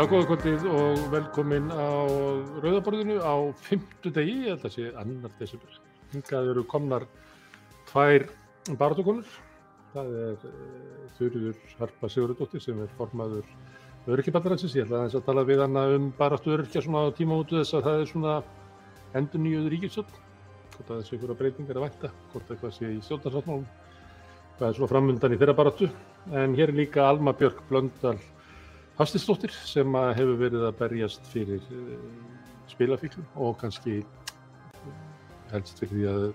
Já, góða kvöldið og velkomin á Rauðaborðinu á fymtu degi, ég held að sé annar desember. Hingað eru komnar tvær baratukonur. Það er uh, Þurriður Harpa Sigurðardóttir sem er formaður öryrkjabandaransins. Ég ætla að þess að tala við hana um baratu öryrkja svona á tímamótu þess að það er svona endur nýjöður ríkilsöld. Hvort að þessu ykkur að breytingar að vænta, hvort eitthvað sé í stjórnarsáttmálum. Það er svona framöndan í þeirra baratu. En hér er líka Alma Björk Blöndal Hafstisdóttir sem hefur verið að berjast fyrir uh, spilafíklum og kannski helst fyrir því að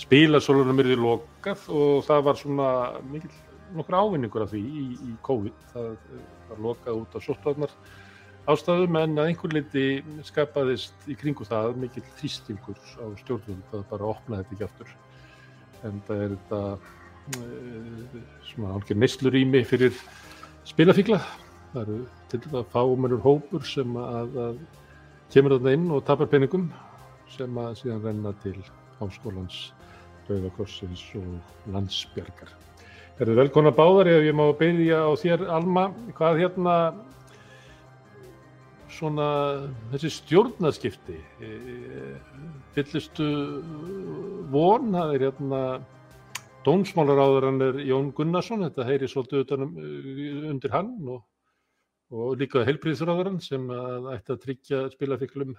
spilasólunum eru lokað og það var svona mikil nokkur ávinningur af því í, í COVID. Það var lokað út af sóttvarnar ástæðum en að einhver liti skapaðist í kringu það mikil þrýstingur á stjórnvöld að bara opna þetta ekki aftur. En það er þetta svona alveg neyslurími fyrir spilafíkla það eru til að fámennur hópur sem að, að kemur þarna inn og tapar peningum sem að síðan renna til Háskólans, Rauðakorsins og Landsbjörgar. Það eru velkona báðar ef ég má byrja á þér Alma, hvað hérna svona þessi stjórnaskipti fyllistu von, það er hérna Dómsmálaráðurann er Jón Gunnarsson, þetta heyri svolítið utanum, undir hann og og líka heilbríðsráðurann sem ætti að tryggja spilafíklum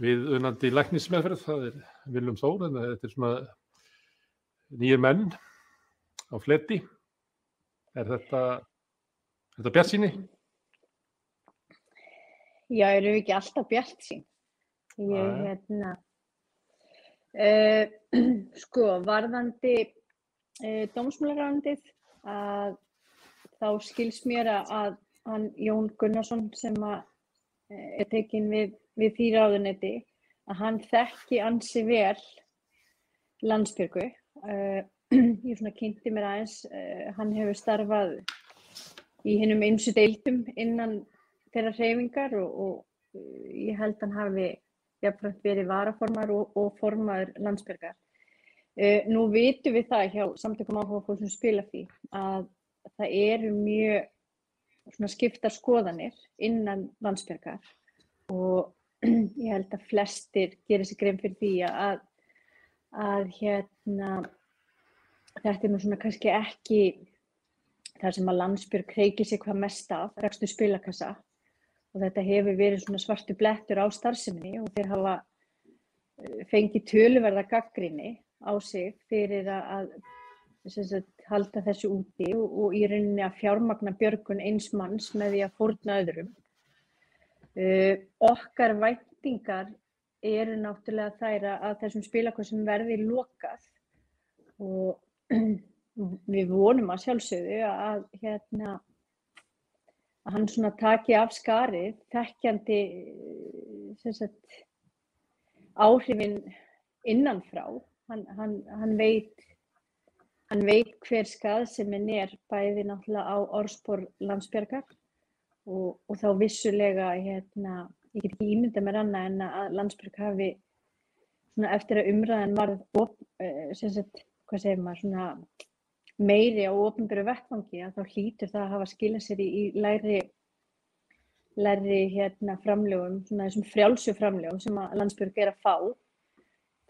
við unandi læknismeðferð, það er Viljum Þór, en þetta er svona nýjir menn á fletti. Er þetta, er þetta bjart síni? Já, eru við ekki alltaf bjart sín? Ég, hérna, uh, sko, varðandi uh, dómsmálarándið, að þá skils mér að hann Jón Gunnarsson sem er tekinn við, við því ráðunetti að hann þekki ansi vel landsbyrgu. Uh, ég svona kynnti mér aðeins, uh, hann hefur starfað í hennum einsu deildum innan þeirra hreyfingar og, og ég held hann hafi jafnframt verið varaformar og, og formaður landsbyrgar. Nú vitum við það hjá samtökum áhuga fólk sem spila því að það eru mjög svona skiptar skoðanir innan landsbyrgar og ég held að flestir gerir sér grein fyrir því að, að hérna þetta er nú svona kannski ekki þar sem að landsbyrg kreikir sér hvað mest af, rekstu spilakassa. Og þetta hefur verið svona svartu blettur á starfseminni og þeir hafa eh, fengið töluverða gaggrinni á sig fyrir að sagt, halda þessu úti og, og í rauninni að fjármagna björgun eins manns með því að fórna öðrum. Uh, okkar væntingar eru náttúrulega þær að þessum spilakvæsum verði lokað og við vonum að sjálfsögðu að, hérna, að hann svona taki af skarið þekkjandi sagt, áhrifin innanfrá. Hann, hann, hann veit Hann veit hver skaðseminn er bæði náttúrulega á orðspor landsbjörgar og, og þá vissulega, hérna, ég get ekki ímynda mér annað en að landsbjörg hafi svona eftir að umræðan varð, op, uh, sagt, maður, svona meiri á ofnbjörgu vettfangi að þá hlýtur það að hafa skilað sér í, í læri, læri hérna, framlögum, svona þessum frjálsju framlögum sem að landsbjörg er að fá.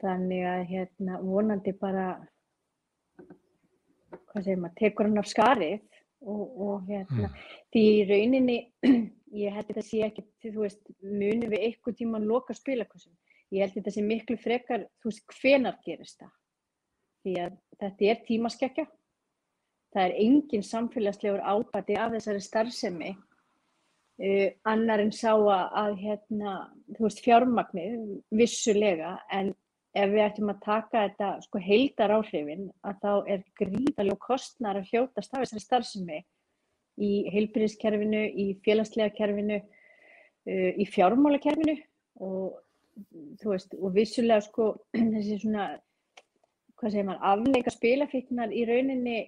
Þannig að hérna, vonandi bara hvað segir maður, tekur hann af skarið og, og hérna, mm. því í rauninni, ég held þetta sé ekki, þú veist, munum við eitthvað tíma að loka spilakosum, ég held þetta sé miklu frekar, þú veist, hvenar gerist það, því að þetta er tímaskekkja, það er engin samfélagslegur ábati af þessari starfsemi, uh, annar en sá að, hérna, þú veist, fjármagnir, vissulega, en ef við ættum að taka þetta sko heildar áhrifin að þá er gríðalega kostnar að hljótast af þessari starfsemi í heilbyrðiskerfinu, í félagslega kerfinu, uh, í fjármálakerfinu og þú veist, og vissulega sko þessi svona, hvað segir maður, afleika spilafíknar í rauninni,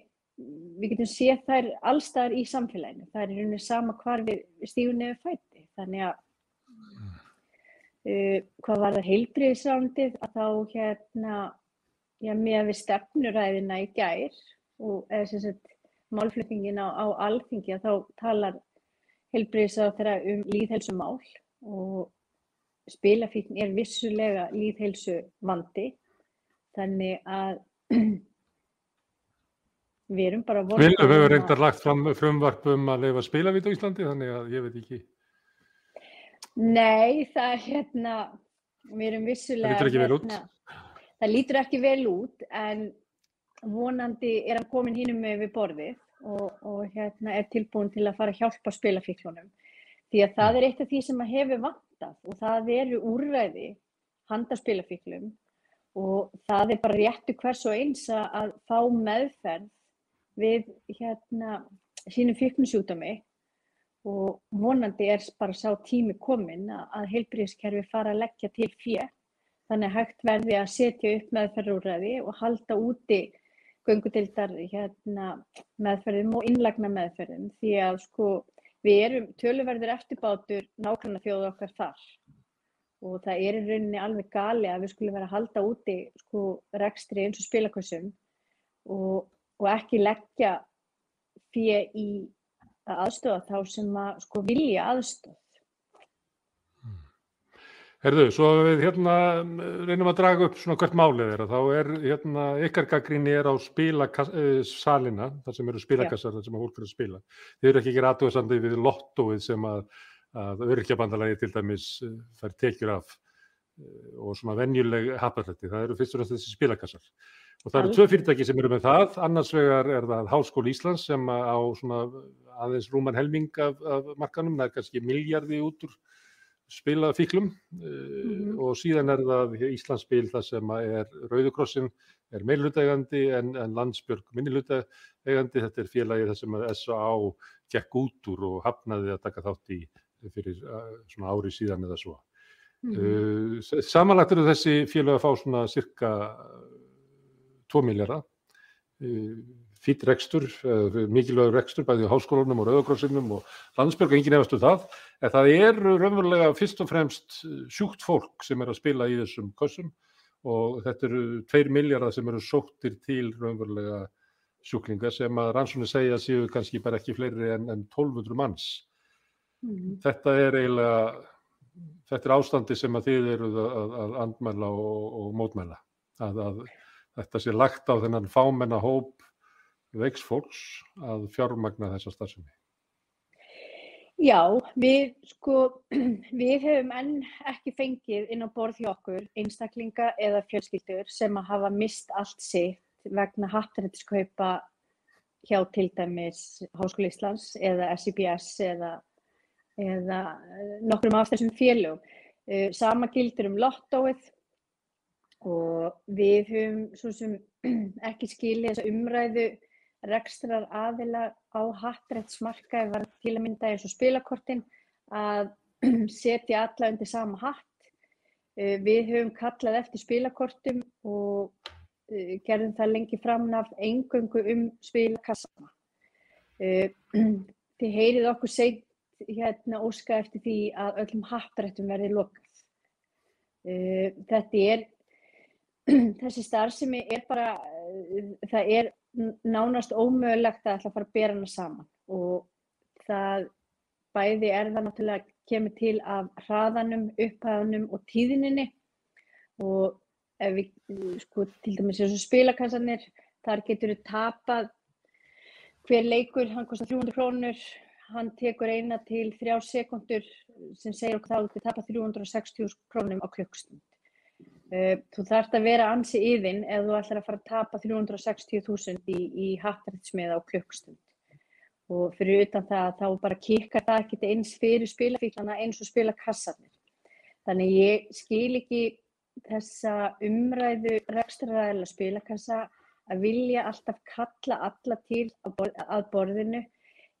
við getum séð þær allstaðar í samfélaginu, það er í rauninni sama hvar við stífum nefnir fæti, þannig að Uh, hvað var það heilbriðisrándið að þá hérna, já, með við stefnuræðina í gær og eða sem sagt málflutningin á, á alþingi að þá talar helbriðsá þeirra um líðhelsumál og spilafíkn er vissulega líðhelsu vandi þannig að við erum bara Við höfum um reyndar lagt fram frumvarp um að leifa spilavít á Íslandi þannig að ég veit ekki Nei, það er hérna við erum vissulega Það lítur ekki vel út. hérna, Það lítur ekki vel út en vonandi er hann komin hínum með við borðið og, og hérna er tilbúin til að fara að hjálpa spilafíklunum því að það er eitt af því sem að hefur vantað og það eru úrræði handa spilafíklum og það er bara réttu hvers og eins að fá meðferð við hérna sínum fíknusjúkdómi og vonandi er bara sá tími komin að heilbríðiskerfi fara að leggja til fjö þannig hægt verði að setja upp meðferðurræði og halda úti göngutildar hérna, meðferðum og innlagna meðferðum. Því að sko við erum töluverður eftirbátur nákvæmlega þjóðu okkar þar. Og það er í rauninni alveg gali að við skulum vera að halda úti sko rekstri eins og spilakössum og, og ekki leggja fyrir í aðstöða þá sem að sko vilja aðstöð Herðu, svo við hérna reynum að draga upp svona hvert málið er að þá er hérna ykkar gaggrinni er á spilasalina, þar sem eru spilakassar, þar sem að fólk eru að spila. Þið eru ekki ekki aðtöðsandi við lottóið sem að, að örkjabandalagi til dæmis fær tekjur af og svona venjuleg hafnarhætti. Það eru fyrst og næst þessi spilakassar. Og það eru tvö fyrirtæki sem eru með það. Annars vegar er það Háskóli Íslands sem á svona aðeins rúman helming af, af markanum, það er kannski miljardi út úr spila fíklum mm -hmm. og síðan er það Íslandsspil það sem er Rauðukrossin er meilhutaegandi en, en Landsbjörg minnilhutaegandi, þetta er félagi það sem S.A.A. gekk út úr og hafnaði að taka þátt í fyrir svona ári síðan eða svo. Mm -hmm. uh, samanlagt eru þessi félagi að fá svona cirka 2 miljardar fýtt rekstur, mikilvægur rekstur bæðið á háskólanum og rauðakrossinum og landsbjörg, enginn efastu það, en það eru raunverulega fyrst og fremst sjúkt fólk sem er að spila í þessum kossum og þetta eru 2 miljardar sem eru sóttir til raunverulega sjúklinga sem að rannsónu segja séu kannski bara ekki fleiri en, en 1200 manns. Mm. Þetta er eiginlega, þetta er ástandi sem að þið eru að, að andmæla og, og mótmæla, að, að þetta sé lagt á þennan fámenna hóp veiks fólks að fjármagna þessa starfsemi? Já, við sko, við hefum enn ekki fengið inn á borð hjá okkur einstaklinga eða fjölskyldur sem að hafa mist allt sitt vegna hattarættiskaupa hjá til dæmis Háskóli Íslands eða SIBS eða, eða nokkrum af þessum félögum. Uh, sama gildur um lottóið og við höfum svo sem ekki skilið þessa umræðu rekstrar aðila á hattrættsmarkaði var til að mynda eins og spilakortin að setja alla undir sama hatt. Uh, við höfum kallað eftir spilakortum og uh, gerðum það lengi framnaf engöngu um spilakassana. Uh, þið heyrið okkur seint hérna óska eftir því að öllum hattrættum verði lokað. Þetta er, þessi starfsemi er bara, það er nánast ómögulegt að ætla að fara að bera hana saman. Og það bæði er það náttúrulega kemur til af hraðanum, upphæðanum og tíðininni og ef við sko til dæmis eins og spilakassanir þar getur við tapað hver leikur, hann kostar 300 krónur hann tekur eina til þrjá sekundur sem segir okkur þá að við tapað 360 krónum á klukkstund Uh, þú þarfst að vera ansi yfinn ef þú ætlar að fara að tapa 360.000 í, í hattarættismiða á klukkstund og fyrir utan það þá bara kikkar það ekkert eins fyrir spilafíklana eins og spilakassarnir. Þannig ég skil ekki þessa umræðu rekstraræðilega spilakassa að vilja alltaf kalla alla til að borðinu.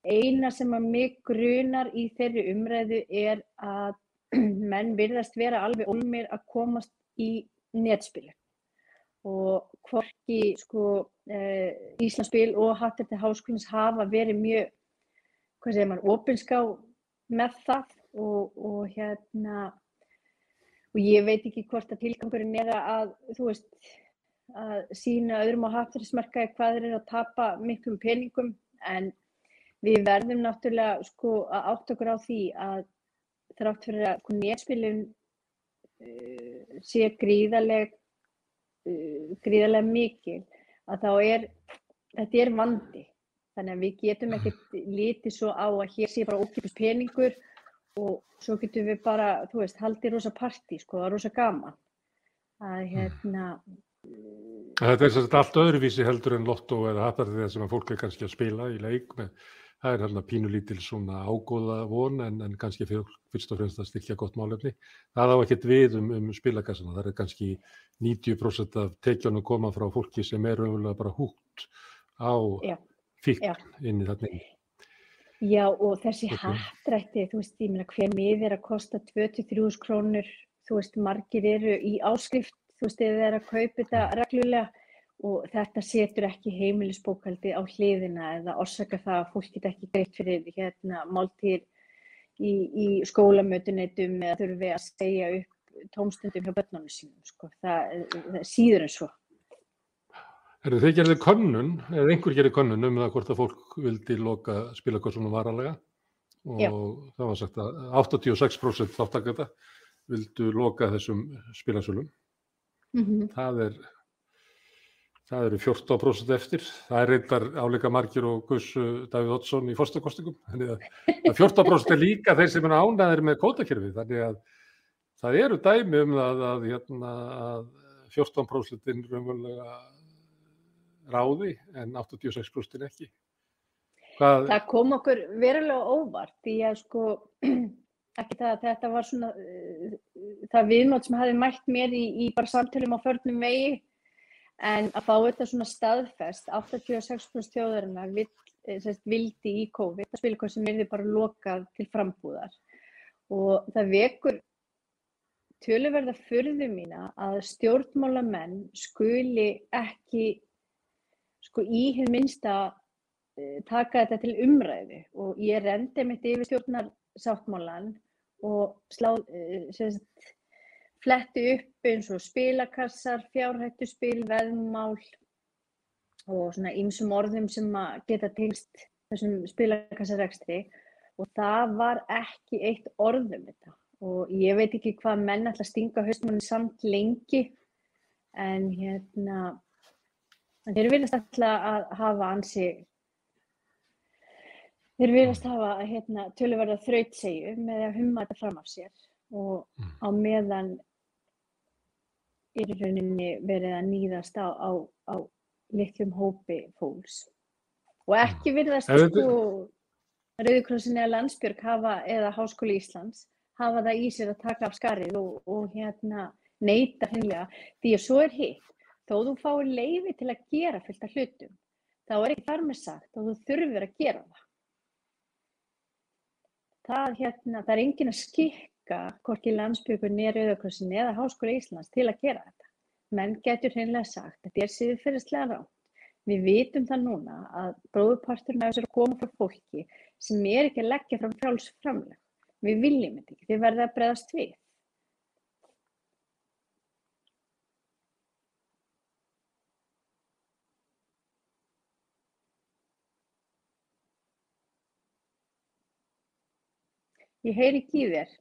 Eina sem að mig grunar í þeirri umræðu er að menn virðast vera alveg olmir að komast í netspilu og hvorki sko eh, Íslandsspil og Hatterti Háskólins hafa verið mjög, hvað segir maður, opinská með það. Og, og hérna og ég veit ekki hvort að tilgangurinn er að, þú veist, að sína öðrum á hatterismarkaði hvað eru að tapa miklum peningum. En við verðum náttúrulega sko að átt okkur á því að þrátt fyrir að sko, netspilun sé gríðaleg uh, gríðalega mikil að þá er þetta er vandi. Þannig að við getum ekkert lítið svo á að hér sé bara ókipis peningur og svo getum við bara, þú veist, haldið rosa partí sko, það er rosa gaman. Að hérna Þetta er sérst allt öðruvísi heldur en lotto eða hattarðið sem að fólk er kannski að spila í leik með, það er hérna pínulítil svona ágóða von en, en kannski fyrst og fremst að styrkja gott málefni. Það á ekkert við um, um spilakassana, það er kannski 90% af tekjónum koma frá fólki sem er umvölulega bara hútt á fíkn inn í þarna. Já og þessi okay. hattrætti, þú veist, ég meina hver mið er að kosta 23 krónur, þú veist, margir eru í áskrift þú veist, þið er að kaupa þetta reglulega og þetta setur ekki heimilisbókaldi á hliðina eða orsaka það að fólk get ekki greitt fyrir hérna máltýr í, í skólamötunetum eða þurfi að segja upp tómstundum hjá börnunum sínum, sko. það, það síður en svo. Er þið gerðið könnun, eða einhver gerðið könnun um það hvort að fólk vildi loka spilakossunum varalega og Já. það var sagt að 86% þáttakata vildu loka þessum spilasölum Mm -hmm. Það er það eru 14% eftir. Það er reyndar áleika margir og Gus Davíð Oddsson í fórstakostingum. Þannig að 14% er líka þeir sem er ánæðir með kótakerfi. Þannig að það eru dæmi um það að, hérna, að 14% raunverulega ráði en 86% ekki. Hvað... Það kom okkur verulega óvart því að sko ekki það að þetta var svona uh, það viðmót sem hafi mætt mér í, í bara samtölum á förnum vegi en að fá þetta svona staðfest 86% þjóðarinnar vill, eh, vildi í COVID það spilir hvað sem er því bara lokað til frambúðar. Og það vekur töluverða fyrðu mína að stjórnmálamenn skuli ekki sko í hér minnsta uh, taka þetta til umræðu. Og ég rendi mitt yfir stjórnarsáttmálan og slá, eh, sagt, fletti upp eins og spilakassar, fjárhættuspil, veðmál og svona ýmsum orðum sem geta tilst þessum spilakassarekstri. Og það var ekki eitt orðum þetta. Og ég veit ekki hvað menn ætla að stinga haustmannin samt lengi en hérna þeir viljast alltaf að hafa ansi Þeir virðast hafa hérna, töluverða þrautsegju með að humma þetta fram af sér og mm. á meðan er í rauninni verið að nýðast á, á, á litlum hópi fólks. Og mm. ekki virðast sko Rauðikrossin eða Landsbjörg hafa, eða Háskóli Íslands hafa það í sér að taka af skarið og, og hérna, neyta hennilega því að svo er hitt. Þó þú fáir leiði til að gera fullt af hlutum, þá er ekki þar með sagt og þú þurfur að gera það það, hérna, það er engin að skikka hvorki landsbyggun er auðvökkursin eða Háskóla Íslands til að gera þetta. Menn getur hreinlega sagt að þetta er síður fyrirstlega rátt. Við vitum það núna að bróðuparturinn af þessari koma frá fólki sem er ekki að leggja fram frálsframleg. Við viljum þetta ekki, við verðum að bregðast við. Ég heyri ekki í þér.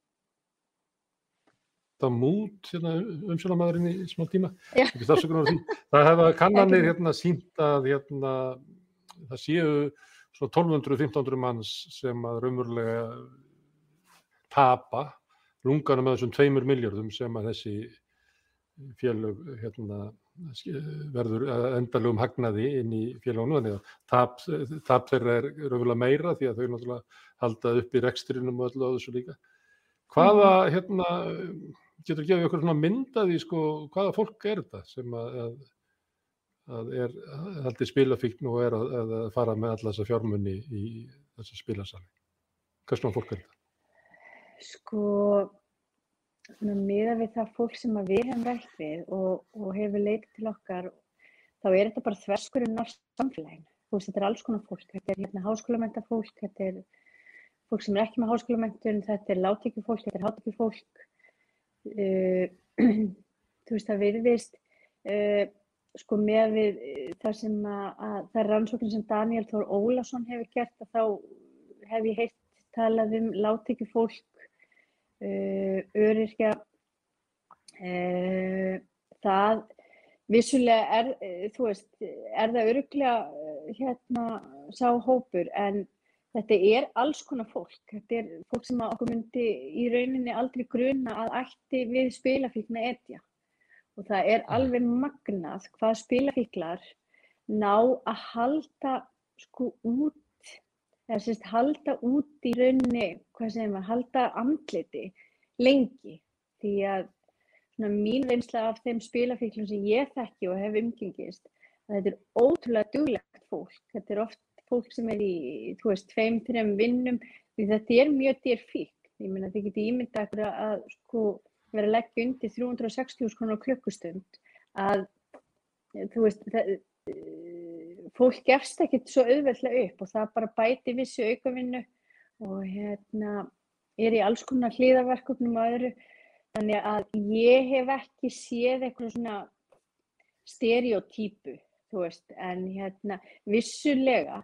Það mút hérna, umsjónamæðurinn í smá tíma. Það hefa kannanir hérna, sínt að hérna, það séu 1200-1500 manns sem að raunverulega tapa lunganum með þessum tveimur miljardum sem að þessi félög hérna, verður endalugum hagnaði inn í félagunum þannig að tap, tap þeirra er raunverulega meira því að þau náttúrulega halda upp í rekstrinum og á þessu líka. Hvaða, mm. hérna, getur þú gefið okkur svona myndaði, sko, hvaða fólk er þetta sem að, að, að er haldið spilafíkn og er að, að fara með alla þessa fjármunni í þessu spilasali? Hvað svona fólk er þetta? Sko, miða við það fólk sem við hefum rætt við og, og hefur leitið til okkar, þá er þetta bara þverskurinn á samfélaginu. Þú veist, þetta er alls konar fólk, þetta er hérna háskólamenta fólk, þetta er fólk sem er ekki með háskólamöntun, þetta er láttekjufólk, þetta er hátekjufólk. Uh, þú veist, það virðist, uh, sko með við uh, það sem að, að það er rannsókn sem Daniel Þór Ólason hefur gert að þá hef ég heilt talað um látekju fólk, uh, öryrkja, það vissulega er, þú veist, er það öruglega hérna sá hópur en þetta er alls konar fólk. Þetta er fólk sem okkur myndi í rauninni aldrei gruna að ætti við spilafíkna etja. Og það er alveg magnað hvað spilafíklar ná að halda sko út eða sérst halda út í rauninni, hvað segir maður, halda andliti lengi. Því að svona mín reynsla af þeim spilafíklum sem ég þekki og hef umgengist þetta er ótrúlega duglegt fólk, þetta er oft fólk sem er í, þú veist, tveim, þreim vinnum því þetta er mjög dýr fík ég meina þið getið ímynda að, að sko vera að leggja undir 360 krónar klukkustund að þú veist það, fólk gefst ekkert svo auðveldlega upp og það bara bæti vissu aukavinnu og hérna er í alls konar hlýðarverkefnum og öðru. Þannig að ég hef ekki séð eitthvað svona stereotypu þú veist en hérna vissulega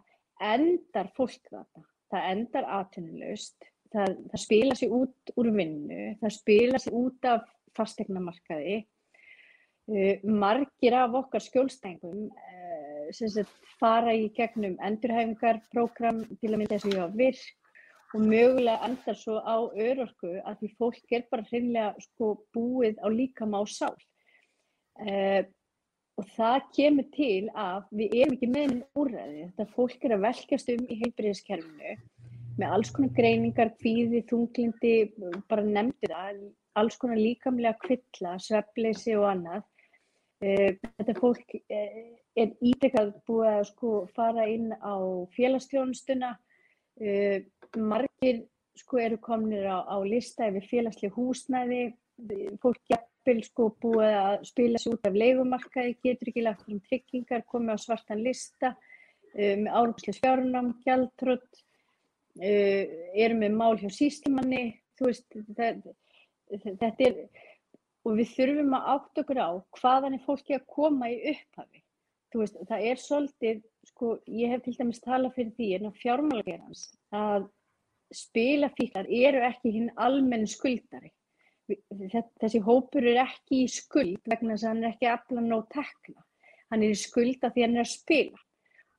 endar fólk þetta það endar atvinnulegust það, það spila sér út úr vinnu það spila sér út af fastegnamarkaði uh, margir af okkar skjólstængum uh, sem sagt fara í gegnum endurhæfingarprogram til að mynda þess að ég á virk og mögulega endar svo á örorku að því fólk er bara hreinlega sko búið á líkama á sál. Uh, og það kemur til að við erum ekki með einn úrræði. Þetta fólk er að velkast um í heilbyrðiskerfinu með alls konar greiningar, kvíði, þunglindi, bara nefndi það, alls konar líkamlega kvilla, svefleysi og annað. Uh, þetta fólk uh, er ídekkað búið að sko fara inn á félagsstjónustuna. Uh, margir sko eru komnir á, á lista yfir félagslega húsnæði. Fólk jafnvel sko búið að spila sér út af leikumarkaði, getur ekki lagt um tryggingar, komið á svartan lista uh, með árumslega fjárnám, gjaldtrött, uh, eru með mál hjá síslimanni. Þú veist, það, þetta er, og við þurfum að átt okkur á hvaðan er fólki að koma í upphafi veist, það er svolítið, sko, ég hef til dæmis talað fyrir því en á fjármálagerans að spilafíklar eru ekki hinn almenn skuldari. Þessi hópur er ekki í skuld vegna þess að hann er ekki aflan nóg tekna. Hann er í skulda því hann er að spila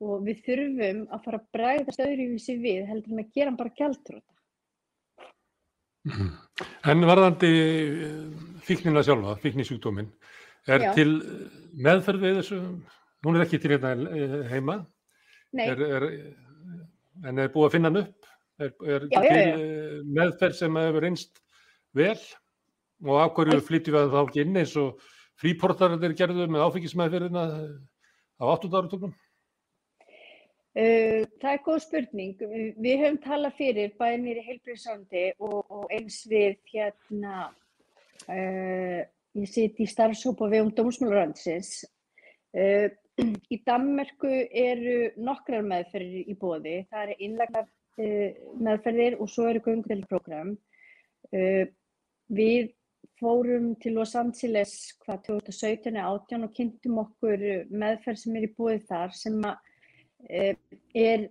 og við þurfum að fara að bræðast öðruvísi við heldur en að gera hann bara gæltróta. Mhm. En varðandi fíknina sjálfa, fíknisjúkdóminn, er Já. til meðferð við þessu Hún er ekki til hérna eh, heima, er, er, en er búið að finna hann upp, er, er já, til já, já. Eh, meðferð sem hefur einst vel og af hverju flytjum við þá ekki inn eins og fríportarinn gerðu með áfengismæðferðina á 8. áratögnum? Uh, það er góð spurning. Við höfum talað fyrir bæðið mér í heilbríðsandi og, og eins við hérna, uh, ég siti í starfsópa við um Dómsmálarandsins. Uh, Í Danmörku eru nokkrar meðferðir í bóði. Það eru innlagnar meðferðir og svo eru göngudelprogram. Uh, við fórum til Los Angeles hvað 2017 og 2018 og kynntum okkur meðferð sem er í bóði þar sem uh, er,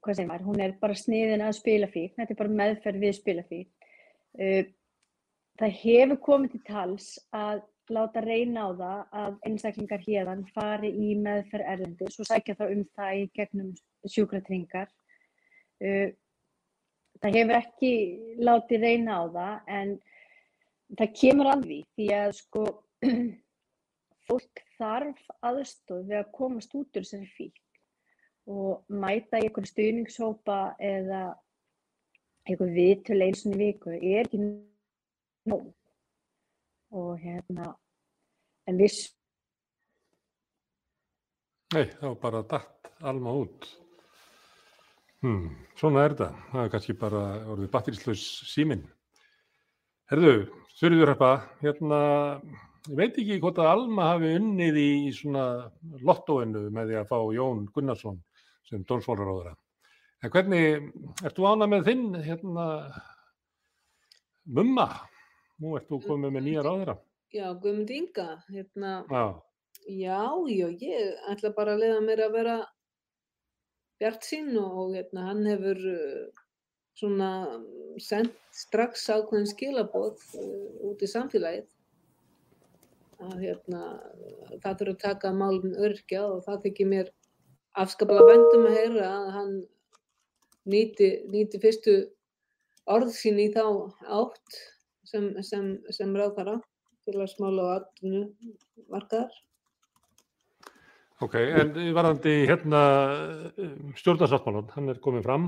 hvað segir maður, hún er bara sniðin að spilafík. Þetta er bara meðferð við spilafík. Það hefur komið til tals að láta reyna á það að einstaklingar hérðan fari í meðferð erlendis og sækja þá um það í gegnum sjúkratringar. Uh, það hefur ekki látið reyna á það en það kemur að því því að sko fólk þarf aðstóð við að komast út úr þessari fík og mæta í einhverju stuðningshópa eða einhverju viðtölu eins og viku er ekki nóg. Og hérna en viss Nei, þá bara datt alma út. Hmm, Svona er þetta. Það er kannski bara orðið batterislaus símin Herðu, Þurriðurheppa hérna, ég veit ekki hvort að Alma hafi unnið í svona lottóinu með því að fá Jón Gunnarsson sem dónsvólaráðara en hvernig, ert þú ána með þinn hérna mumma Nú ert þú komið með nýja ráðara. Já, Guðmund Inga, hérna, Já. já, já, ég ætla bara að leiða mér að vera bjart sín og hérna, hann hefur uh, svona sendt strax ákveðin skilaboð uh, út í samfélagið að hérna, það þurfa að taka málum örkja og það þykir mér afskaplega vendum að heyra að hann nýti, nýti fyrstu orð sín í þá átt sem, sem, sem ráðara til að smála á atvinnu markaðar. Ok, en varðandi hérna stjórnarsáttmálan, hann er komið fram,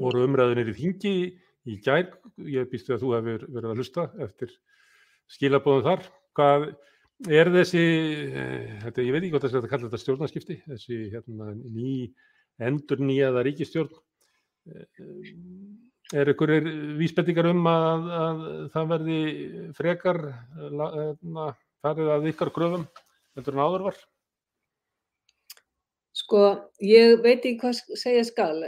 voru umræðinir í þingi í gær, ég býstu að þú hefur verið að hlusta eftir skilabóðum þar. Hvað er þessi, þetta, ég veit ekki það er að kalla þetta stjórnarskipti, þessi hérna, ný endur nýjaða ríkistjórn, er ykkur vísbendingar um að, að það verði frekar na, farið að ykkar gröfum endur en áður var? Sko, ég veit ekki hvað segja skal.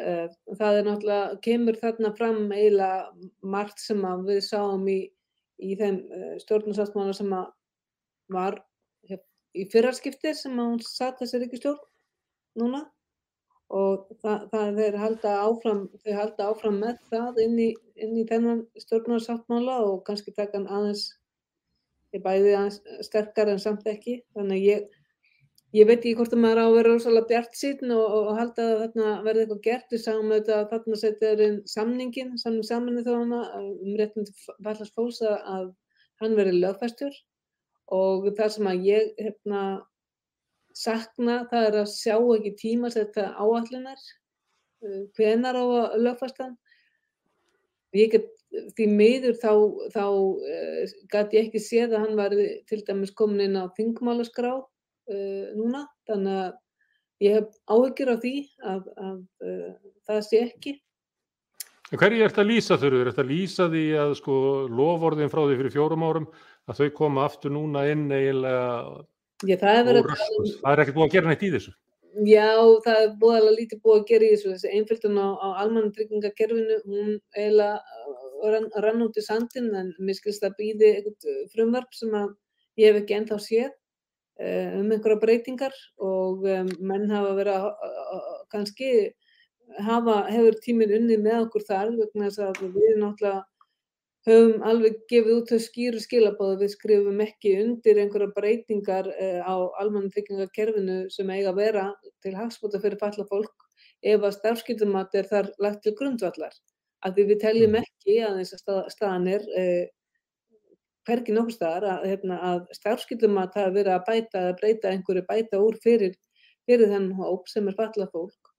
Það er náttúrulega, kemur þarna fram eiginlega margt sem við sáum í, í þeim stjórnarsáttmála sem var í fyrrarskipti sem hún satt þessi ríkistjórn núna og það, það er halda áfram, þau halda áfram með það inn í, inn í þennan stjórnarsáttmála og kannski taka hann aðeins, ég bæði aðeins sterkar en samt ekki. Þannig að ég, ég veit ekki hvort að maður á að vera rosalega bjart síðan og, og, halda að þarna verði eitthvað gert. Við sáum auðvitað að þarna setja inn samningin, samning saminni þóna um réttin til fallast fólks að hann verði lögfæstur og það sem að ég hérna sakna það er að sjá ekki tíma þetta áallunar hvenar á að lögfastan ég get því miður þá, þá uh, gæti ég ekki séð að hann var til dæmis komin inn á þingmálaskrá uh, núna þannig að ég hef áhyggjur á því að, að uh, það sé ekki Hverju ert að lýsa þurfur? Ert að lýsa því að sko lofórðin frá því fyrir fjórum árum að þau koma aftur núna inn eiginlega Já, það, er röskus. Það er ekkert búið að gera neitt í þessu. Já, það er búið alveg lítið búið að gera í þessu. Þessi einföldun á, á almannatryggingakerfinu, hún eiginlega rann, rann út í sandin en mér skilst að býði eitthvað frumvarp sem að ég hef ekki ennþá séð um einhverja breytingar og menn hafa verið að kannski hafa, hefur tíminn unnið með okkur þar vegna þess að við náttúrulega höfum alveg gefið út þau skýru skilabóðu við skrifum ekki undir einhverja breytingar uh, á almannatryggingakerfinu sem eiga að vera til hagspóta fyrir falla fólk ef að starfskyldumat er þar lagt til grundvallar. Af því við teljum ekki að þess að stað, staðan er uh, hvergi nokkur staðar að, hérna, að starfskyldumat hafa verið að bæta eða breyta einhverju bæta úr fyrir, fyrir þennan hóp sem er falla fólk.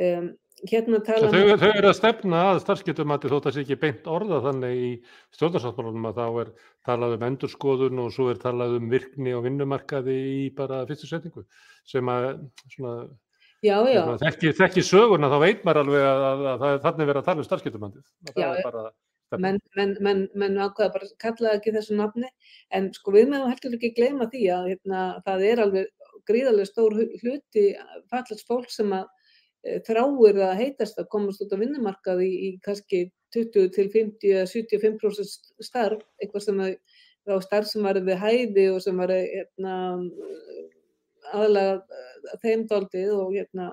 Um, hérna tala þau, þau eru að stefna að starfskiptumati þótt að það sé ekki beint orða þannig í stjórnarsáttmálunum að þá er talað um endurskoðun og svo er talað um virkni og vinnumarkaði í bara fyrstu setningu sem að svona, já, já. þekki, þekki söguna þá veit maður alveg að, að, að það er þannig verið að tala um starfskiptumandi það Já, er bara menn, menn, menn, menn ákveða bara að kalla það ekki þessu nafni. En sko við meðum heldur ekki gleyma því að hérna, það er alveg gríðarlega stór hluti fallast fólk sem að þráir að heitast að komast út á vinnumarkað í, í kannski 20 til 50 eða 75% starf, eitthvað sem að starf sem var við hæði og sem var hérna, aðalega þeimdaldið og hérna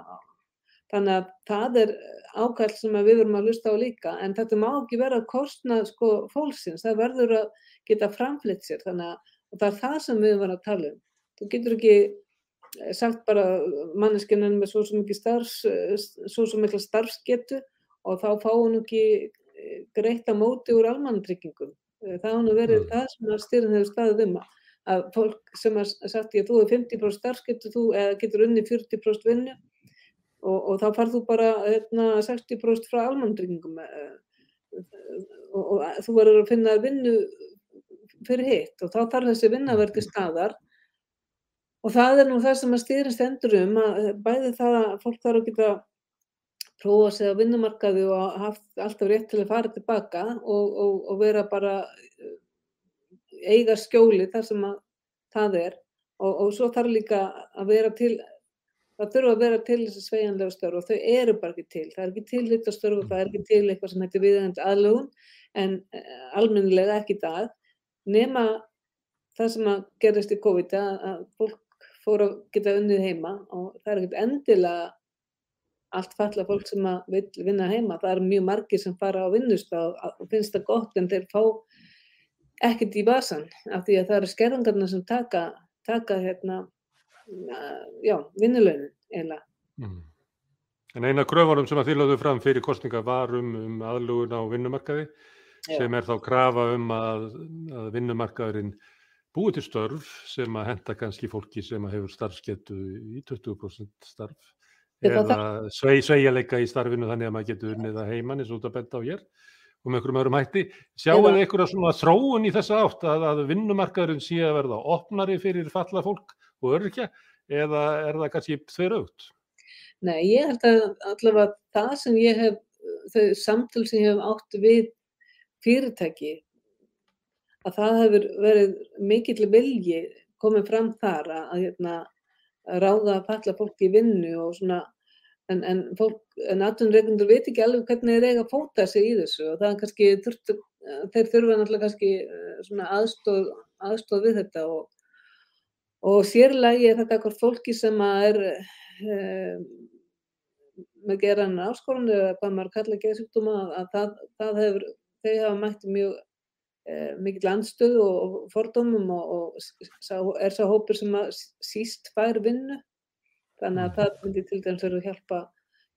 þannig að það er ákall sem við verum að hlusta á líka en þetta má ekki vera að kostna sko fólksins, það verður að geta framflitt sér þannig að það er það sem við verum að tala um. Þú getur ekki sagt bara manneskinn með svo svo mikið starfs, svo svo mikla starfsgetu og þá fá hún ekki greitt að móti úr almannatryggingum. Það hann að verið mm. það sem að styrn hefur staðið um að fólk sem að sagt ég að þú er 50% starfsgetu þú eða getur unni 40% vinnu og, og þá farð þú bara hérna, 60% frá almannatryggingum og, og þú verður að finna vinnu fyrir hitt og þá þarf þessi vinna að verði staðar. Og það er nú það sem að stýrin stendur um að bæði það að fólk þarf að geta prófa sig á vinnumarkaði og haft alltaf rétt til að fara tilbaka og, og, og vera bara eiga skjóli þar sem að það er. Og, og svo þarf líka að vera til, það þurfa að vera til þessi sveianlega störf og þau eru bara ekki til. Það er ekki til þetta störf og það er ekki til eitthvað sem heitir viðhengd aðlugun en almennilega ekki það nema það sem að gerist í COVID að fólk fór að geta unnið heima og það er ekkert endilega allt falla fólk sem að vill vinna heima, það eru mjög margir sem fara á vinnustaf og finnst það gott en þeir fá ekkert í vasan af því að það eru skerðingarna sem taka, taka hérna, já, vinnulaunin eiginlega. Mm. En eina kröfunum sem að þið lögðu fram fyrir kostninga var um, um aðlugun á vinnumarkaði Já. sem er þá krafa um að, að vinnumarkaðurinn búið til störf sem að henda kannski fólki sem að hefur starfsketu í 20% starf eða svei, sveigjarleika í starfinu þannig að maður getur unnið að heiman eins og út að benda á hér og með einhverjum öðrum hætti. Sjáu Eða- þið einhverja svona þróun í þessa átt að, að vinnumarkaðurinn sé að verða opnari fyrir falla fólk og örkja eða er það kannski þveraugt? Nei, ég held að allavega það sem ég hef, þau samtöl sem ég hef átt við fyrirtæki, að það hefur verið mikill vilji komið fram þar að, hérna, ráða að falla fólk í vinnu og svona, en, en fólk, en atvinnureikundur veit ekki alveg hvernig þeir eiga að fóta sig í þessu og það er kannski, þurftu, þeir þurfa náttúrulega kannski eh, svona aðstóð, aðstóð við þetta og, og sérlega er þetta eitthvað fólki sem er um, með geran áskorun eða hvað maður kalla geðsjúkdóma að það, það hefur, þau hafa mætt mjög eh, mikill andstöð og, og fordómum og, og sá, er sá hópur sem síst fær vinnu þannig að það myndi til dæmis verið að hjálpa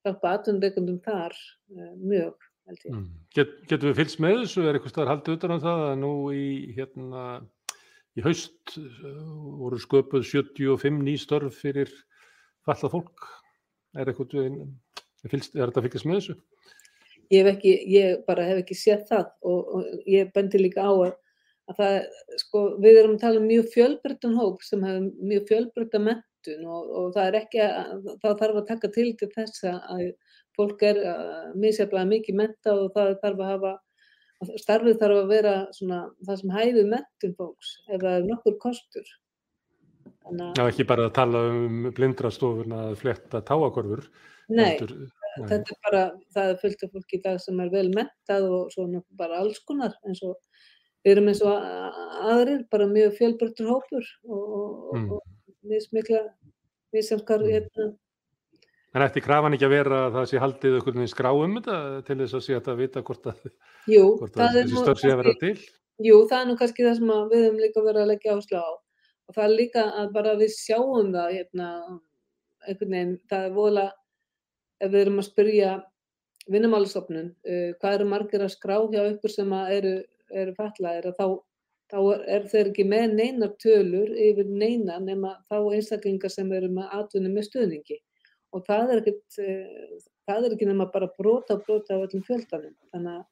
hjálpa atvinnureikundum þar eh, mjög held ég. Mm. Get, getum við fylgst með þessu? Er eitthvað staðar haldið utan á það að nú í, hérna, í haust uh, voru sköpuð 75 ný störf fyrir fallað fólk? Er, eitthvað, er, þetta fylgjast með þessu? ég ekki, ég bara hef ekki séð það og, og ég bendi líka á að, að það, sko, við erum að tala um mjög fjölbreyttan hóp sem hefur mjög fjölbreytta mentun og, og það að, það þarf að taka til til þess að fólk er uh, misjaflega mikið menta og það þarf að hafa starfið þarf að vera svona það sem hæfið mentun fólks ef það er nokkur kostur Já, ekki bara að tala um blindrastofuna að fletta táakorfur. nei nei. þetta er bara, það er fullt af fólki í dag sem er vel mentað og svona bara alls konar eins og við erum eins og aðrir bara mjög fjölbreyttur hópur og, og, Mm. og mismikla misjamkar Mm. hérna En ætti krafan ekki að vera að það sé haldið okkur með skrá um þetta til þess að sé að vita hvort að, jú, hvort það að þessi störf sé að vera til? jú, það er nú kannski það sem við höfum líka verið að leggja áherslu á og það er líka að bara við sjáum það hérna, einhvern veginn, það er voðalega ef við erum að spyrja vinnumálastofnun uh, hvað eru margir að skrá hjá ykkur sem eru, eru fatlaðir að þá, þá er, þeir ekki með neinar tölur yfir neina nema þá einstaklingar sem eru með atvinni með stuðningi og það er ekkit uh, það er ekki nema bara brota og brota af öllum fjöldanum þannig að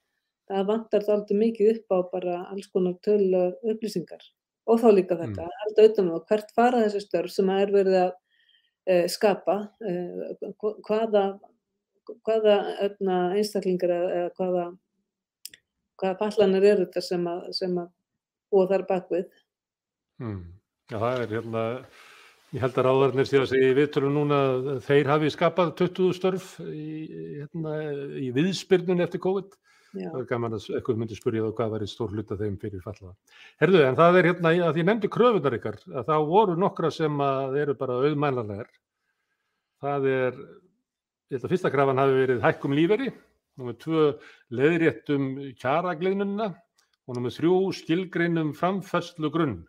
það vantar það aldrei mikið upp á bara alls konar tölu upplýsingar og þá líka þetta, mm. alltaf utan á hvert fara þessi störf sem að er verið að uh, skapa uh, hvaða hvaða öfna, einstaklingar eða, hvaða hvaða fallanir eru þetta sem að, sem að búa þar bakvið. Mm. Já, það er hérna, ég held að ráðarnir sé að segja í viðtölu núna að þeir hafi skapað 20 störf í, hérna, í viðspyrnun eftir COVID. Já. Það er gaman að eitthvað myndi spyrja þá hvað væri stór hluta þeim fyrir fallaða. Herðu, en það er hérna, að ég nefndi kröfunar ykkar, að þá voru nokkra sem að eru bara auðmænlanlegar. Það er, ég held að fyrsta krafan hafi verið hækkum líferi, nummið tvö leðréttum kjaragliðnuna og nummið þrjú skilgreinum framfærslu grunn.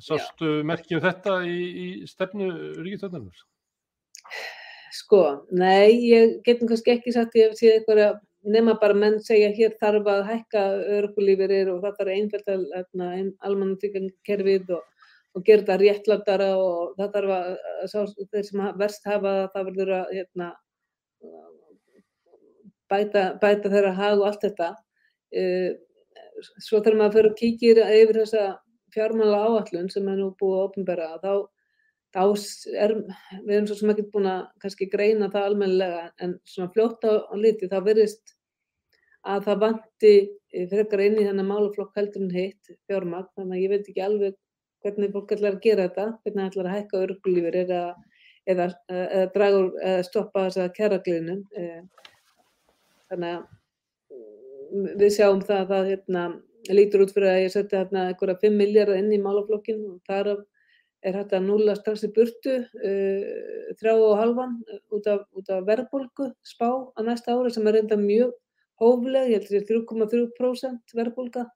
Sástu merkjum þetta í, í stefnu ríkistöðnarnar? Sko, nei, ég getum kannski ekki sagt ég séð eitthvað nema bara menn segja hér þarf að hækka örgulífirir og það þarf einfælt að almanna tryggingarkerfið og, og gera þetta réttlættara og það þarf að, að sá, þeir sem verst hafa það verður að hérna, bæta, bæta þeirra hag og allt þetta. Svo þegar maður fyrir að kíkja yfir þessa fjármála áallun sem er nú búið að opnbæra þá, þá er, við erum svo sem ekki búin að kannski greina það almennilega en svona fljótt á, liti þá verðist að það vanti frekar inn í þennan máluflokk heldur en hitt fjármagn. Þannig að ég veit ekki alveg hvernig fólk ætlar að gera þetta, hvernig ætlar að hækka örgulífur eða, eða, eða draga eða stoppa þess að kæragliðnum þannig að við sjáum það að hérna, lítur út fyrir að ég setja hérna einhverja 5 miljardar inn í málaflokkin og þar er hægt að núla strax í burtu uh, þrjá og halvan út af, af verðbólgu spá á næsta ári sem er reynda mjög hófleg, ég held að það er 3,3% verðbólga.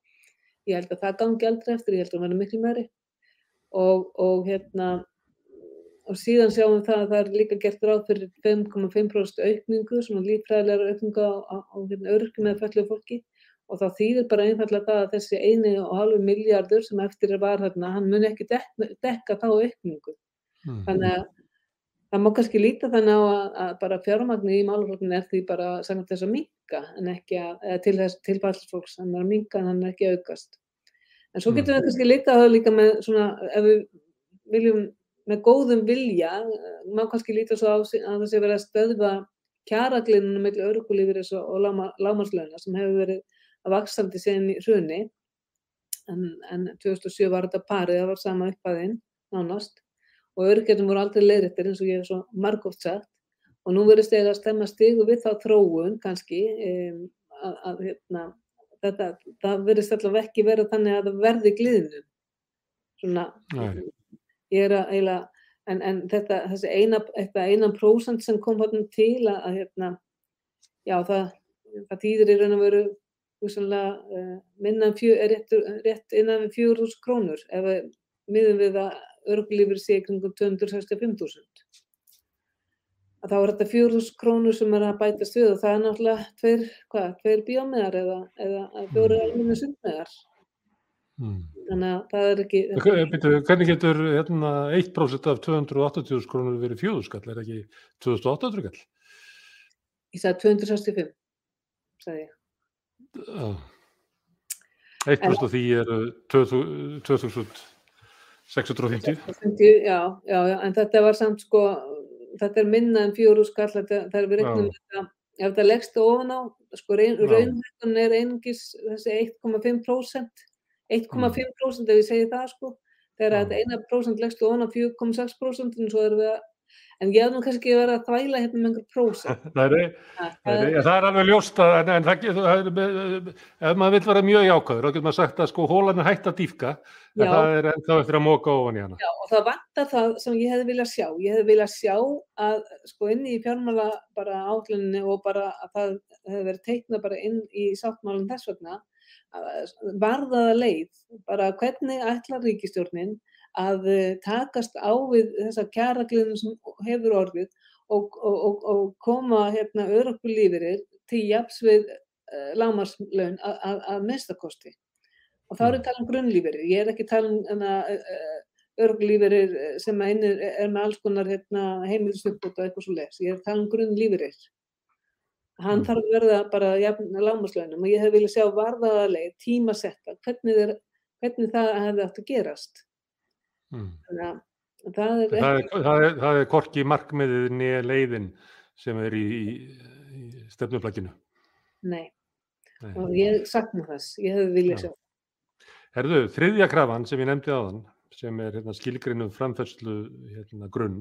Ég held að það gangi aldrei eftir, ég held að það verði miklu meiri og, og hérna og síðan sjáum við það að það er líka gert ráð fyrir 5,5% aukningu, svona lífræðilega aukningu á, á, á hérna, örgum eða fællu fólki og þá þýðir bara einfallega það að þessi eini og halvu miljardur sem eftir var þarna, hann mun ekki dekka, dekka þá aukningu. Mm. Þannig að það má kannski líta þannig á að, að bara fjármagnu í máluflokkinu er því bara saman þess að minka en ekki að, eða til þess tilfællsfólks, hann er að minka en hann er ekki aukast. En svo getum mm. við kannski líka það líka með svona, ef við viljum með góðum vilja, má kannski líta svo á að það sé verið að stöðva kjaraglinnunum með örgulífur og lámarslauna sem hefur verið að vaksandi síðan í hruni. En, en 2007 var þetta parið, það var sama upphæðin nánast. Og örgjörnum voru aldrei leiðrættir eins og ég hef svo margótt sagt. Og nú verður stegið að stemma stigu við þá þróun kannski um, að, að hérna, þetta, það verður alltaf ekki verið þannig að það verði glíðinu svona Nei. ég er að eiginlega, en, en þetta, eina, einan prósent sem kom til að, að hérna, já það, það týðir í raun og veru húsanlega uh, minna fjö, rétt, innan 4.000 krónur ef við miðum við að örglífur sé kringum 265.000 að þá er þetta 4.000 krónur sem er að bætast við og það er náttúrulega tveir, hvað, tveir bíómiðar eða, eða fjóri almenni sundmiðar Mm. Þannig að það er ekki... Byrju, hvernig getur hérna, 1% af 280.000 krónur verið fjóðskall? Er ekki 2800 kall? Ég sagði 265, sagði ég. Já. 1% af því er 2650. 650, já, já, já, en þetta var samt sko, þetta er minna en fjóðskall, það er við regnum ef þetta leggst ofan á, sko, raunhættan er einungis þessi 1,5% 1,5% ef ég segi það sko þegar þetta eina prósent leggst ofan á 4,6% en svo erum við að en ég hef nú kannski verið að þvæla hérna með einhver prósent það, það, það er alveg ljóst að en, en það, ef maður vil vera mjög jákvæður þá getur maður sagt að sko hólan er hægt að dýfka en það er ennþá eftir að móka ofan í hana. Já og það vantar það sem ég hefði viljað sjá. Ég hefði viljað sjá að sko inn í fjármála bara átlunni og bara að það hefði verið teiknað bara inn í sáttmálinn þess vegna varðaða leið, bara hvernig ætlar ríkistjórnin að eh, takast á við þessa kjaragliðum sem hefur orðið og, og, og, og koma hérna örökku lífirir til japs við uh, lámarslaun að mestakosti. Og þá er ég að tala um grunnlífirir, ég er ekki að tala um uh, örökku lífirir sem er, er með alls konar hérna, heimilisupbútt og eitthvað svo leiðs, ég er að tala um grunnlífirir hann mm. þarf að verða bara lámaslaunum og ég hef viljað sjá varðaðarleið, tímasetta, hvernig, er, hvernig það hefði átt að gerast. Mm. Það er... Það er, það er, það er korki markmiðið nýja leiðin sem er í, í, í stefnuflækinu. Nei. Nei, og ég sakna þess, ég hef viljað sjá. Herðu, þriðja krafan sem ég nefndi á þann, sem er hérna, skilgrinnum framfærslu hérna, grunn,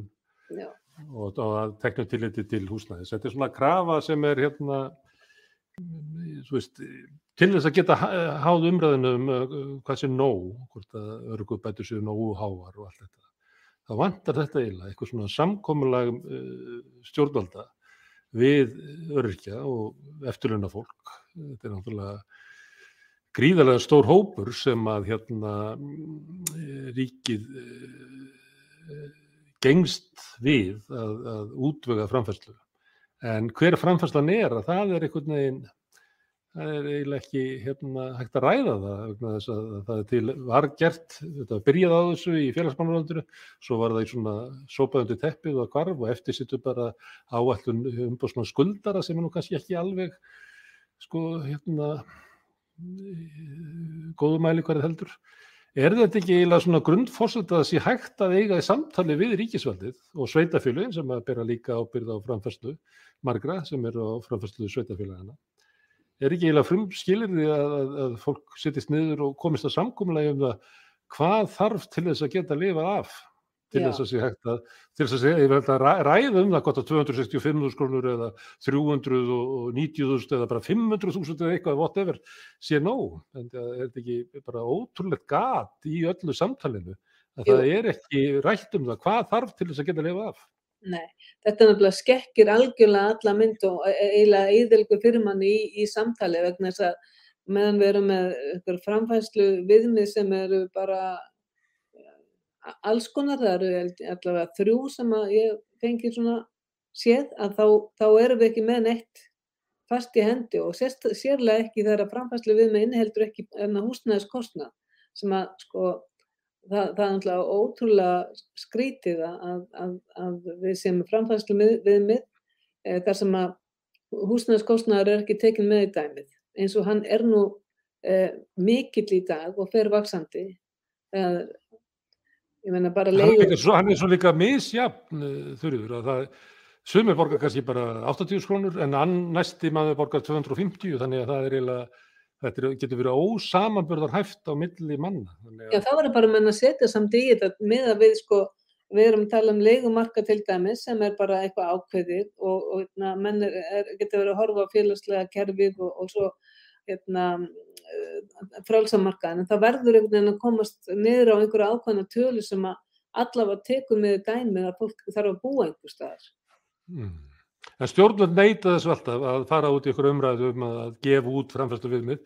Já og, og tekna tilliti til húsnæðis. Þetta er svona krafa sem er hérna, veist, til þess að geta háð umræðinu um uh, hvað sé nóg, hvort að örgubætur séu nógu hávar og allt þetta. Það vantar þetta eiginlega, eitthvað svona samkominlag uh, stjórnvalda við öryrkja og eftirlunna fólk. Þetta er náttúrulega gríðarlega stór hópur sem að hérna ríkið gengst við að, að útvöga framfærslu. En hver framfærslan er að það er einhvern veginn, það er eiginlega ekki hérna, hægt að ræða það, að það til, var gert, þetta byrjaði á þessu í félagsmannaröndinu, svo var það í svona sópaðundi teppið og kvarf og eftir sittu bara áallun um svona skuldara sem er nú kannski ekki alveg, sko, hérna, góðumæli hverja heldur. Er þetta ekki eiginlega svona grundforsett að það sé hægt að eiga í samtali við ríkisvaldið og sveitafélugin sem að bera líka ábyrða á framfærslu margra sem eru á framfærslu sveitafélagana? Er ekki eiginlega frum skilir því að, að, að fólk sittist niður og komist að samkominlega um það hvað þarf til þess að geta að lifa af til þess að sé hægt að til þess að segja, ég vil að ræða um það gott að 265.000 krónur eða 390.000 eða bara 500.000 eða eitthvað, whatever, sé nóg. En það er ekki bara ótrúlegt gat í öllu samtalenu að það er ekki rætt um það? Hvað þarf til þess að geta lifað af. Nei, þetta nefnilega skekkir algjörlega alla mynd og e- eiginlega eðilgu fyrir manni í, í samtali vegna þess að meðan við erum með framfæslu viðmið sem eru bara alls konar, það eru allavega þrjú sem að ég fengi svona séð að þá, þá erum við ekki með neitt fast í hendi og sérst, sérlega ekki þegar framfæslu viðmið inniheldur ekki húsnæðiskostna sem að sko það, það er náttúrulega ótrúlega skrítið að, að, að við sem framfæslu viðmið e, þar sem að húsnæðiskostnaður er ekki tekin með í dæmið. Eins og hann er nú e, mikill í dag og fer vaksandi það er leiður hann er svo líka misjafn þurfiður að það sumir borgar kannski bara 80 krónur en næsti maður borgar 250 þannig að það er eiginlega þetta getur verið ósamanbörðar hæft á milli manna. Já, það var bara að setja samt í þetta með að við sko, við erum að tala um leikumarka til dæmis sem er bara eitthvað ákveðið og, og na, menn er, er, getur verið að horfa á félagslega kerfið og, og svo hérna, eh, frálsamarkaðin, en það verður einhvern veginn að komast niður á einhverja ákveðna tölu sem að allavega tekum með dæmið að fólk þarf að búa einhver staðar. Mm. En stjórnvöld neyta þessu alltaf að fara út í ykkur umræðu um að gefa út framfæstu viðmið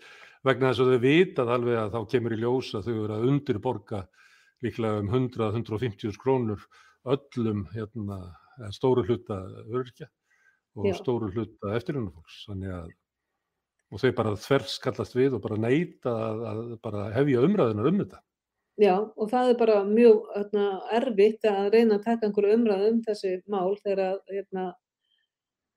vegna þess að þau vitað alveg að þá kemur í ljós að þau eru að undirborga líklega um 100-150 krónur öllum hérna, stóru hluta örkja og Já. stóru hluta eftirlunafólks. Og þau bara þverskallast við og bara neyta að, að bara hefja umræðunar um þetta. Já, og það er bara mjög hérna, erfitt að reyna að taka einhverju umræðu um þessi mál þegar hérna,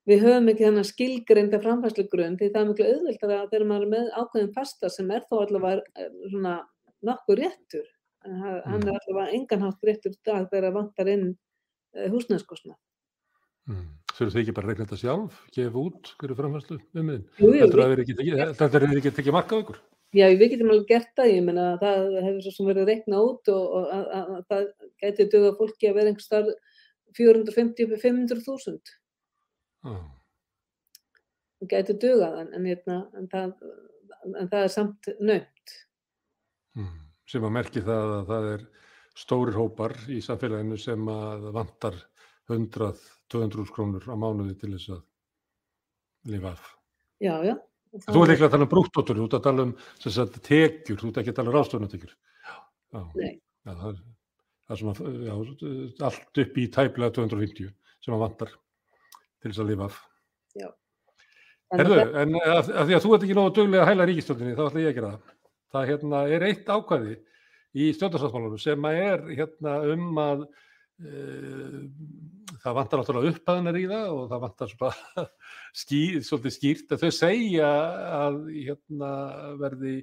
við höfum ekki þennan skilgreinda framfæslugrunn því það er miklu auðvöldar að þegar maður er með ákveðin pasta sem er þó allavega eh, svona nokkuð réttur en hann mm. er allavega enganhátt réttur dag þegar það vantar inn uh, húsnæðskostna mm. Þurfu þið ekki bara að regla þetta sjálf, gefa út hverju framfæslu um miðin? Þetta er ekki tekið marka á ykkur? Já, við getum alveg gert það, ég menna það hefur svo sem verið reikna út og, og að, að, að það gæti döða fólki að vera einhver starf 450-500.000 Oh. Það gæti dugað en, en, hérna, en, það, en það er samt nöynt. Mm. Sem að merki það að það er stórir hópar í samfélaginu sem að vantar 100-200 krónur á mánuði til þess að lifa af. Já, já. Þú ert ekki að tala um brúttóttur, þú ert að tala um sagt, tekjur, þú ert ekki að tala um ráðstöðunatekjur. Nei. Já, það, er, það er svona já, allt upp í tæplega 250 sem að vantar til þess að lifa af. Já. Herðu, en að, að því að þú ert ekki nógu döglega að hæla ríkistjóninni, þá ætla ég að gera það. Það hérna, er eitt ákvæði í stjórnarsáttmálunum sem er hérna, um að það vantar náttúrulega upphæðanar í það og það vantar svona skýr, svolítið skýrt. Að þau segja að hérna, verði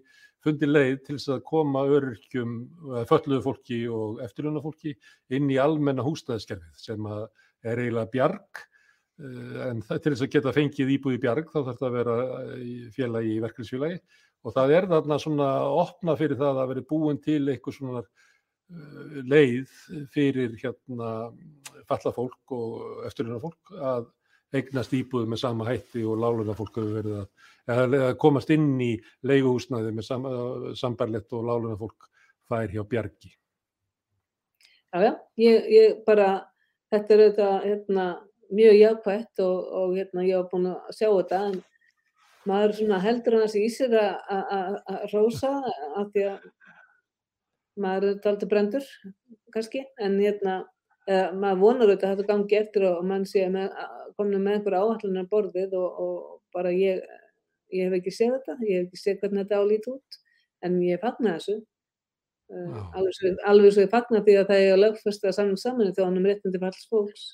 fundi leið til þess að koma öryrkjum, fölluðu fólki og eftirlunna fólki inn í almenna húsnæðiskerfið sem er eiginlega bjarg. Eh, en það, til þess að geta fengið íbúð í bjarg þá þarf það að vera eh, félagi í verkefnisfélagi og það er þarna svona opna fyrir það að veri búin til eitthvað svona leið fyrir hérna falla fólk og eftirluna fólk að eignast íbúð með sama hætti og láluna fólk hefur verið að, að komast inn í leiguhúsnaði með sam, sambarlegt og láluna fólk fær hjá bjargi. Já, já, ég, ég bara, þetta er þetta, hérna, mjög jákvægt og, og hérna, ég var búin að sjá þetta en maður heldur hann að sé í sér að rosa af því að maður er aldrei brendur kannski en hérna eða, maður vonar auðvitað að þetta gangi eftir og mann sé með, komin með einhverja áhallunar borðið og, og bara ég, ég hef ekki séð þetta, ég hef ekki séð hvernig þetta álít út en ég fagnar þessu. Wow. alveg, svo, alveg svo ég fagnar því að það er að lögfesta saman saman þá hann um réttindi fyrir alls fólks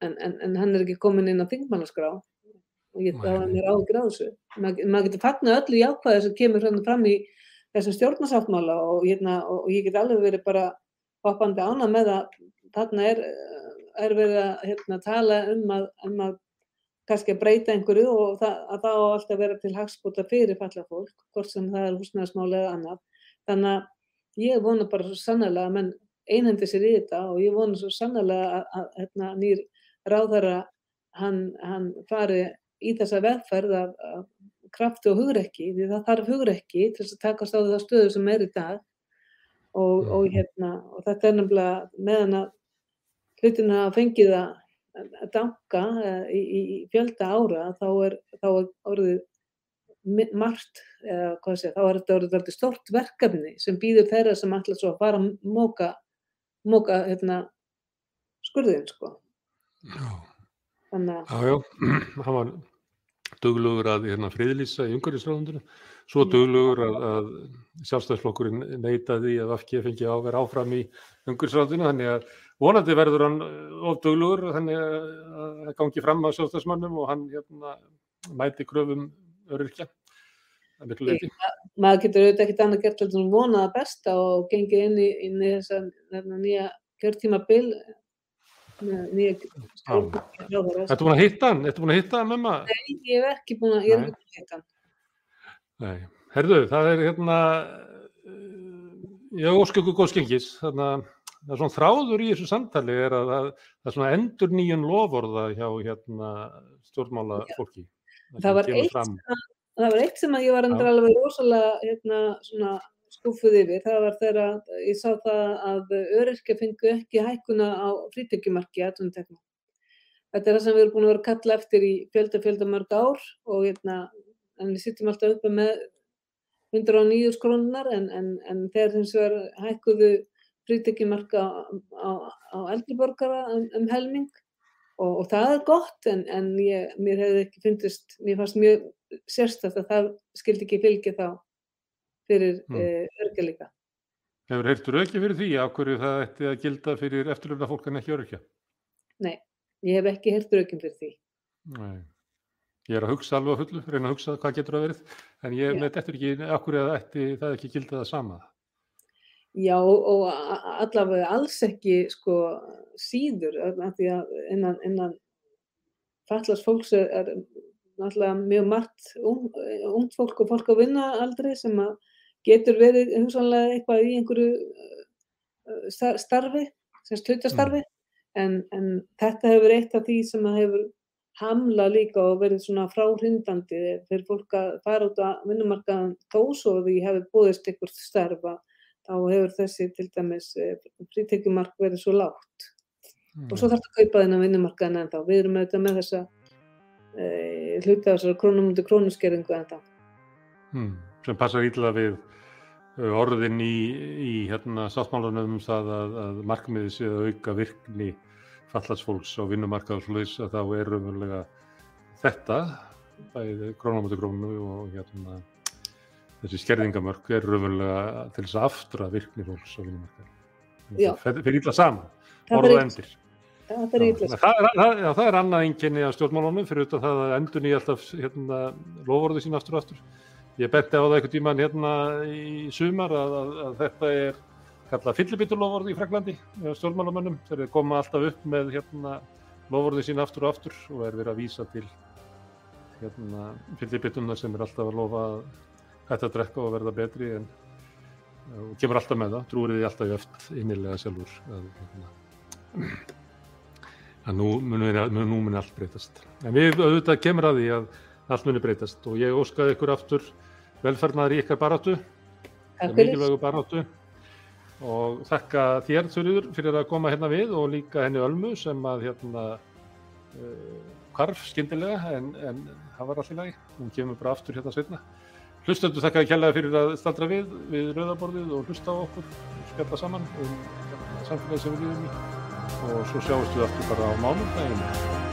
en, en, en hann er ekki komin inn á þingmannaskrá og ég þá er mér áhugir á þessu. Maður mað getur fagnat öllu jákvæði sem kemur fram í þessum stjórnarsáttmála og, hérna, og, ég get alveg verið bara hoppandi ána með að þarna er, er verið að hérna, tala um að, um að kannski að breyta einhverju og það, að það á alltaf vera til hagspúta fyrir falla fólk, hvort sem það er húsnæðismáli eða annað. Þannig að ég vona bara svo sannlega að menn einhendi sér í þetta og ég vona svo sannlega að, að, að hérna, nýr ráðara hann, hann fari í þessa vegferð af, af krafti og hugrekki því það þarf hugrekki til að takast á það stöðu sem er í dag og, og, hérna, og þetta er nefnilega meðan að hlutin hafa fengið að, að danka eh, í, í, í fjölda ára þá er, þá er orðið margt, eða hvað sé, þá er þetta orðið orðið stort verkefni sem býður þeirra sem ætla svo að fara að móka, móka hérna, skurðin sko. Já. Að, Já, já, hann var duglugur að hérna, friðlýsa í umhverfisráðundinu, svo duglugur að, að sjálfstæðsflokkurinn neitaði að FG fengi á að vera áfram í umhverfisráðundinu, þannig að vonandi verður hann eh, of duglugur, þannig að að gangi fram á sjálfstæðsmannum og hann hérna, mæti kröfum öryrkja. Maður getur auðvitað ekkert annað gert en vonað að besta og gengið inn í, inn í þessa hérna, nýja kjörtímabil með stjórnarráðherra. Þetta búin að hitta hann? Þetta búin að hitta hann, mamma? Nei, ég hef ekki búin að, að hitta hann. Nei, herðu, það er hérna, ég ósku ykkur góð skengis, þannig að það er svona þráður í þessu samtali er að það, það er svona endur nýjun lofórða hjá hérna stjórnmála fólki. Það var eitt Það var eitt sem að ég var endur alveg rosalega hérna, svona skúfuð yfir. Það var þegar ég sá það að öryrkja fengu ekki hækkuna á frítekjumarki aðtuntekna. Þetta er það sem við erum búin að vera að kalla eftir í fjölda fjölda mörg ár og hérna, en við sittum alltaf uppi með 109 skrónunar en, en, en þegar hins vegar hækkuðu frítekjumarka á, á, á eldriborgara um, um helming og, og það er gott en, en ég, mér hefði ekki fyndist, mér fannst mjög sérstætt að það skildi ekki fylgja þá fyrir Mm. mm. uh, örgja líka. Hefur heyrtur ekki fyrir því af hverju það ætti að gilda fyrir eftirlöfna fólk en ekki öryrkja? Nei, ég hef ekki heyrt rökjum fyrir því. Nei. Ég er að hugsa alveg á fullu, reyna að hugsa hvað getur að verið, en ég Já. veit eftir ekki af hverju það ætti það ekki gilda það sama. Já, og allavega alls ekki sko síður, af því að innan, innan fallast fólks er, náttúrulega mjög margt ung, ungt fólk og fólk á vinnaaldri sem að getur verið hugsanlega eitthvað í einhverju uh, star- starfi, sem slutastarfi, en, en þetta hefur eitt af því sem hefur hamla líka og verið svona fráhrindandi fyrir fólk að fara út á vinnumarkaðan þó svo því hefur búðist einhvert starfa þá hefur þessi til dæmis frítekjumark verið svo lágt. Og svo þarf það að kaupa þennan vinnumarkaðan en þá við erum auðvitað með þessa e, hluti á þessari krónumundi krónuskerðingu en þá Hmm. Sem passar ítla við orðin í, í hérna sáttmálanum um það að, að markmiði sé að auka virkni fallatsfólks á vinnumarkað og slúðis að þá er raunverulega þetta, bæði krónamötu krónu og hérna þessi skerðingamörk er raunverulega til þess að aftra virkni fólks á vinnumarkað. Já. Það fyrir ítla saman, Það orð og fer endir. það er Já, illa það, er, það, já, það er annað einkenni af stjórnmálunum fyrir utan það að endur nýja alltaf hérna, lofórði sín aftur og aftur. Ég benti á það einhvern tíman hérna í sumar að, að, að þetta er kallað fyllibitulofórði í Fraklandi stjórnmálamönnum þeir koma alltaf upp með hérna, lofórði sín aftur og aftur og er verið að vísa til hérna, fyllibitunar sem er alltaf að lofa að hætta að drekka og verða betri en og kemur alltaf með það, trúir því alltaf öft innilega sjálfur hérna, muni, nú muni allt breytast. En við auðvitað kemur að því að allt muni breytast og ég óskaði ykkur aftur velfernaður í ykkar baráttu, mikilvægu baráttu. Og þakka þér Þurriður fyrir að koma hérna við og líka henni Ölmu sem að hérna uh, hvarf skyndilega en, en það var allir lagi, hún kemur bara aftur hérna setna. Hlustendur þakka að kjallaði fyrir að staldra við við rauðaborðið og hlusta á okkur og spjalla saman um samfélagi sem við lífum í. Og svo sjáumst við aftur bara á mánundaginn